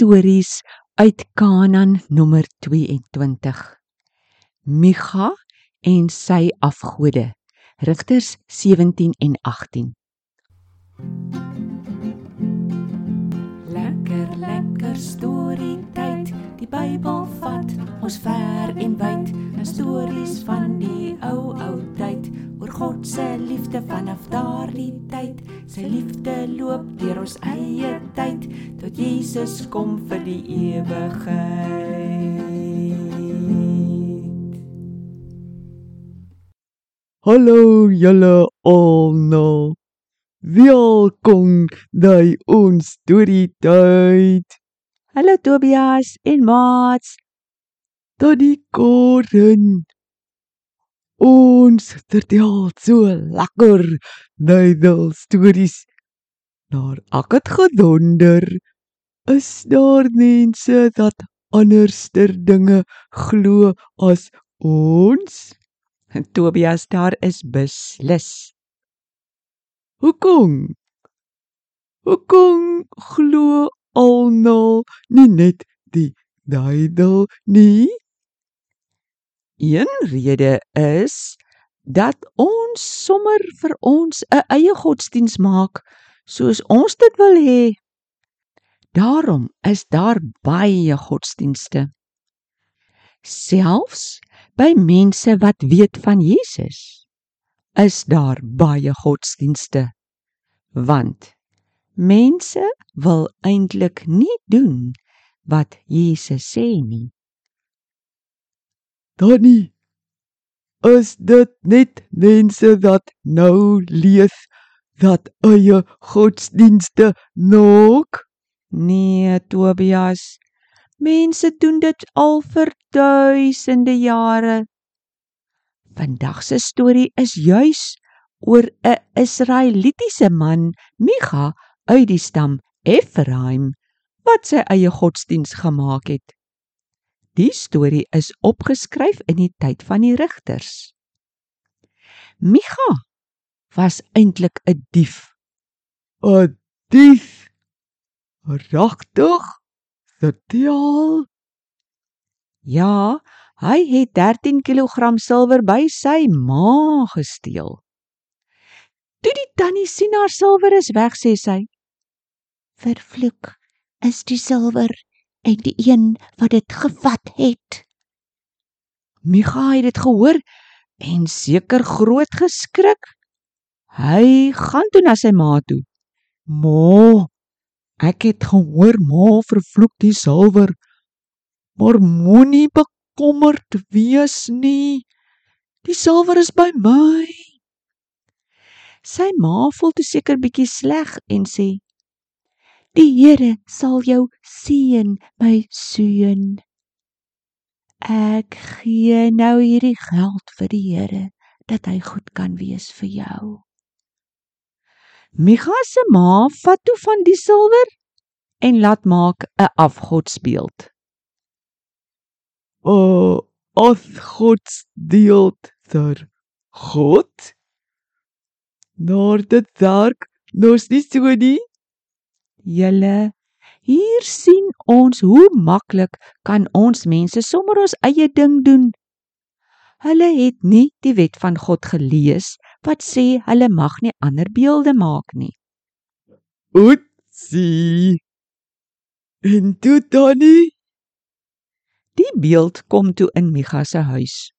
stories uit Kanaan nommer 22. Micha en sy afgode. Rigters 17 en 18. Lekker lekker storie tyd. Die Bybel vat ons ver en wyd. 'n Stories van die ou ou tyd oor God se liefde daardie tyd. Sy liefde loop deur ons eie tyd tot Jesus kom vir die ewigheid. Hallo julle almal. Welkom by ons storie tyd. Hallo Tobias en Mats. Tannie Karen. Ons vertel so lekker duidel stories. Maar ek het gedonder is daar mense dat anderster dinge glo as ons? Tobias, daar is beslis. Hoekom? Hoekom glo almal nie net die duidel nie? Een rede is dat ons sommer vir ons 'n eie godsdiens maak soos ons dit wil hê. Daarom is daar baie godsdienste. Selfs by mense wat weet van Jesus is daar baie godsdienste. Want mense wil eintlik nie doen wat Jesus sê nie. Tannie, is dit net mense wat nou leef dat eie godsdienste nog? Nee, Tobias. Mense doen dit al vir duisende jare. Vandag se storie is juis oor 'n Israelitiese man, Micha, uit die stam Efraim, wat sy eie godsdiens gemaak het. Die storie is opgeskryf in die tyd van die rigters. Micha was eintlik 'n dief. 'n Dief. Regtig? Vertel. Ja, hy het 13 kg silwer by sy ma gesteel. Toe die tannie sien haar silwer is weg, sê sy: Vervloek is die silwer en die een wat dit gevat het. Micha het dit gehoor en seker groot geskrik. Hy gaan toe na sy ma toe. Ma, ek het gehoor ma vervloek die silwer. Maar moenie bekommerd wees nie. Die silwer is by my. Sy ma voel toe seker bietjie sleg en sê: Die Here sal jou seën, my seun. Ek gee nou hierdie geld vir die Here dat hy goed kan wees vir jou. Micha se ma vat toe van die silwer en laat maak 'n afgodsbeeld. 'n afgodsbeeld vir God? Nou dit werk nos nie so nie. Julle hier sien ons hoe maklik kan ons mense sommer ons eie ding doen. Hulle het nie die wet van God gelees wat sê hulle mag nie ander beelde maak nie. Oetsie. En toe Tannie, Die beeld kom toe in Micha se huis.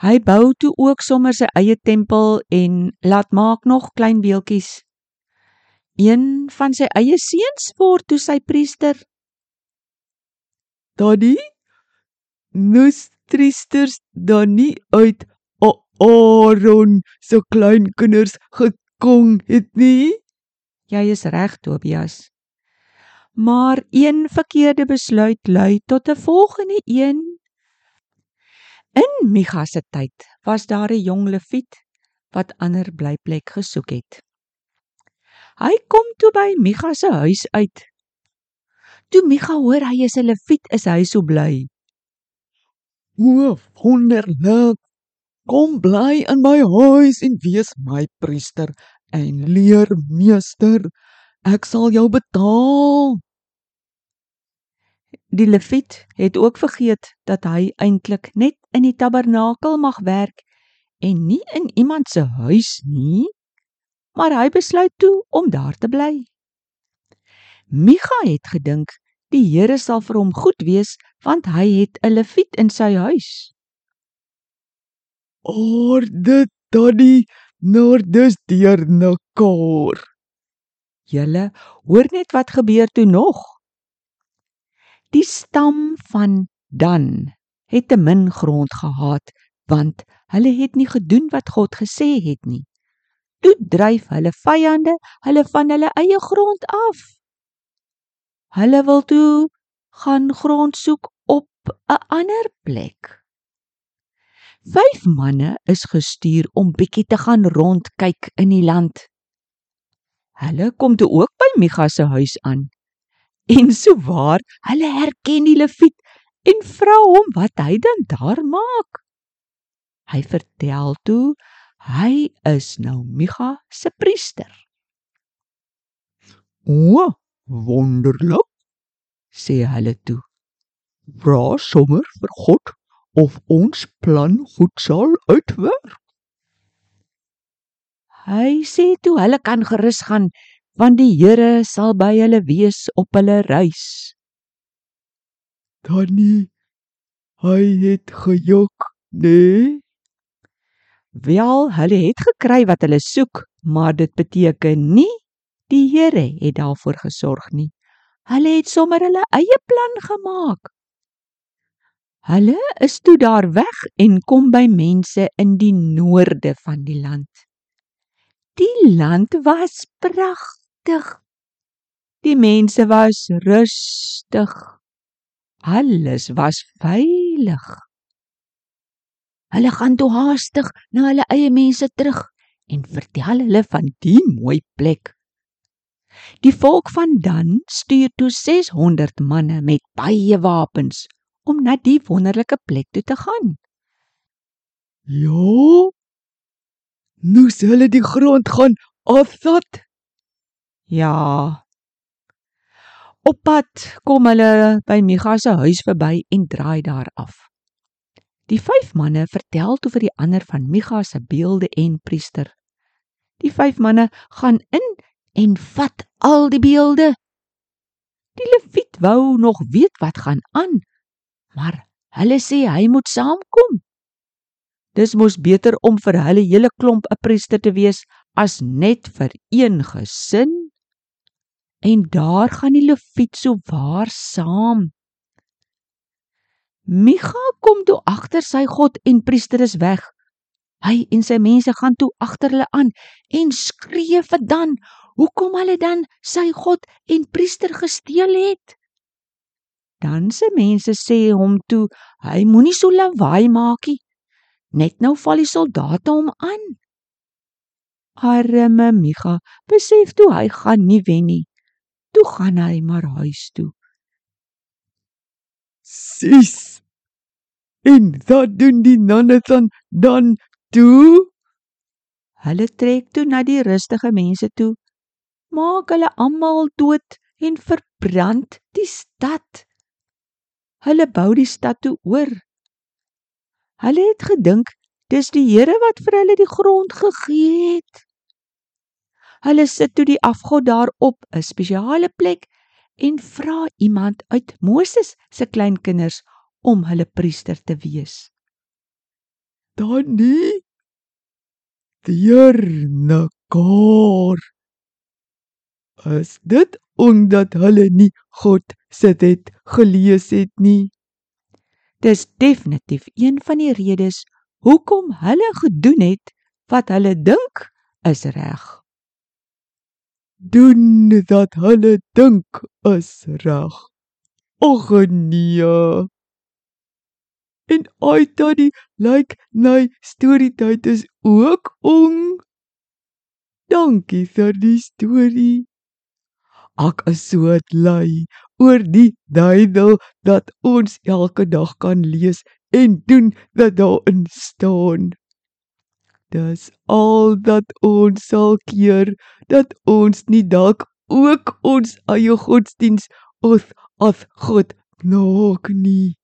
Hy bou toe ook sommer sy eie tempel en laat maak nog klein beeldjies. Een van sy eie seuns word toe sy priester. Tannie, moes priesters dan nie uit Aaron se kleinkinders gekom het nie? Jy is reg, Tobias. Maar een verkeerde besluit lei tot 'n volgende een. In Micha se tyd was daar 'n jong leviet wat ander blyplek gesoek het. Hy kom toe by Micha se huis uit. Toe Micha hoor hy is 'n leviet, is hy so bly. O, wonderlik. Kom bly in my huis en wees my priester en leermeester. Ek sal jou betaal. Die leviet het ook vergeet dat hy eintlik net in die tabernakel mag werk en nie in iemand se huis nie, maar hy besluit toe om daar te bly. Micha het gedink die Here sal vir hom goed wees want hy het 'n leviet in sy huis. Orde tannie Nordus deur mekaar. Julle hoor net wat gebeur toe nog. Die stam van Dan het te min grond gehad want hulle het nie gedoen wat God gesê het nie. Toe dryf hulle vyande hulle van hulle eie grond af. Hulle wil toe gaan grond soek op 'n ander plek. Vyf manne is gestuur om bietjie te gaan rondkyk in die land. Hulle kom toe ook by Micha se huis aan. En souwaar, hulle herken die leviet en vra hom wat hy dan daar maak. Hy vertel toe hy is nou Micha se priester. O, wonderlik, sê hulle toe. Vra sommer vir God of ons plan goed sal uitwerk. Hy sê toe hulle kan gerus gaan want die Here sal by hulle wees op hulle reis. Tannie, hy het gejuk, nee? Wel, hulle het gekry wat hulle soek, maar dit beteken nie die Here het daarvoor gesorg nie. Hulle het sommer hulle eie plan gemaak. Hulle is toe daar weg en kom by mense in die noorde van die land. Die land was pragtig. Die mense was rustig. Alles was veilig. Hulle gaan toe haastig na hulle eie mense terug en vertel hulle van die mooi plek. Die volk van Dan stuur toe 600 manne met baie wapens om na die wonderlike plek toe te gaan. Ja. Nou sê hulle die grond gaan afvat. Ja. Op pad kom hulle by Micha se huis verby en draai daar af. Die vyf manne vertel toe vir die ander van Micha se beelde en priester. Die vyf manne gaan in en vat al die beelde. Die leviet wou nog weet wat gaan aan, maar hulle sê hy moet saamkom. Dis mos beter om vir hulle hele klomp 'n priester te wees as net vir een gesin. En daar gaan die leviet so waar saam. Micha kom toe agter sy God en priester is weg. Hy en sy mense gaan toe agter hulle aan en skree vir Dan hoekom hulle dan sy God en priester gesteel het. Dan se mense sê hom toe hy moenie so lawaai maak nie. Net nou val die soldate hom aan. Arme Micha besef toe hy gaan nie wen nie. Toe gaan hy maar huis toe. Sis. En wat doen die nonne dan dan toe? Hulle trek toe na die rustige mense toe. Maak hulle almal dood en verbrand die stad. Hulle bou die stad toe oor. Hulle het gedink dis die Here wat vir hulle die grond gegee het. Hulle sit toe die afgod daarop 'n spesiale plek en vra iemand uit Moses se kleinkinders om hulle priester te wees. Dan nie. Dierne kor. As dit omdat hulle nie God sit het gelees het nie. Dis definitief een van die redes hoekom hulle gedoen het wat hulle dink is reg. Doen dat hulle dink is reg. Och nee. En uitdadie lyk like my storietyd is ook om. Dankie vir die storie. Ek is so bly oor die duidel dat ons elke dag kan lees en doen wat daarin staan. Dis al dat ons sal keer dat ons nie dalk ook ons eie godsdiens of as God nog nie.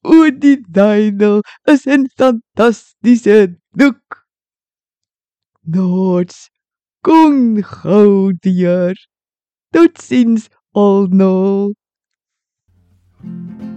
O die duiwel is 'n fantastiese doek. Nots, kom gou deur. Totsiens almal. thank you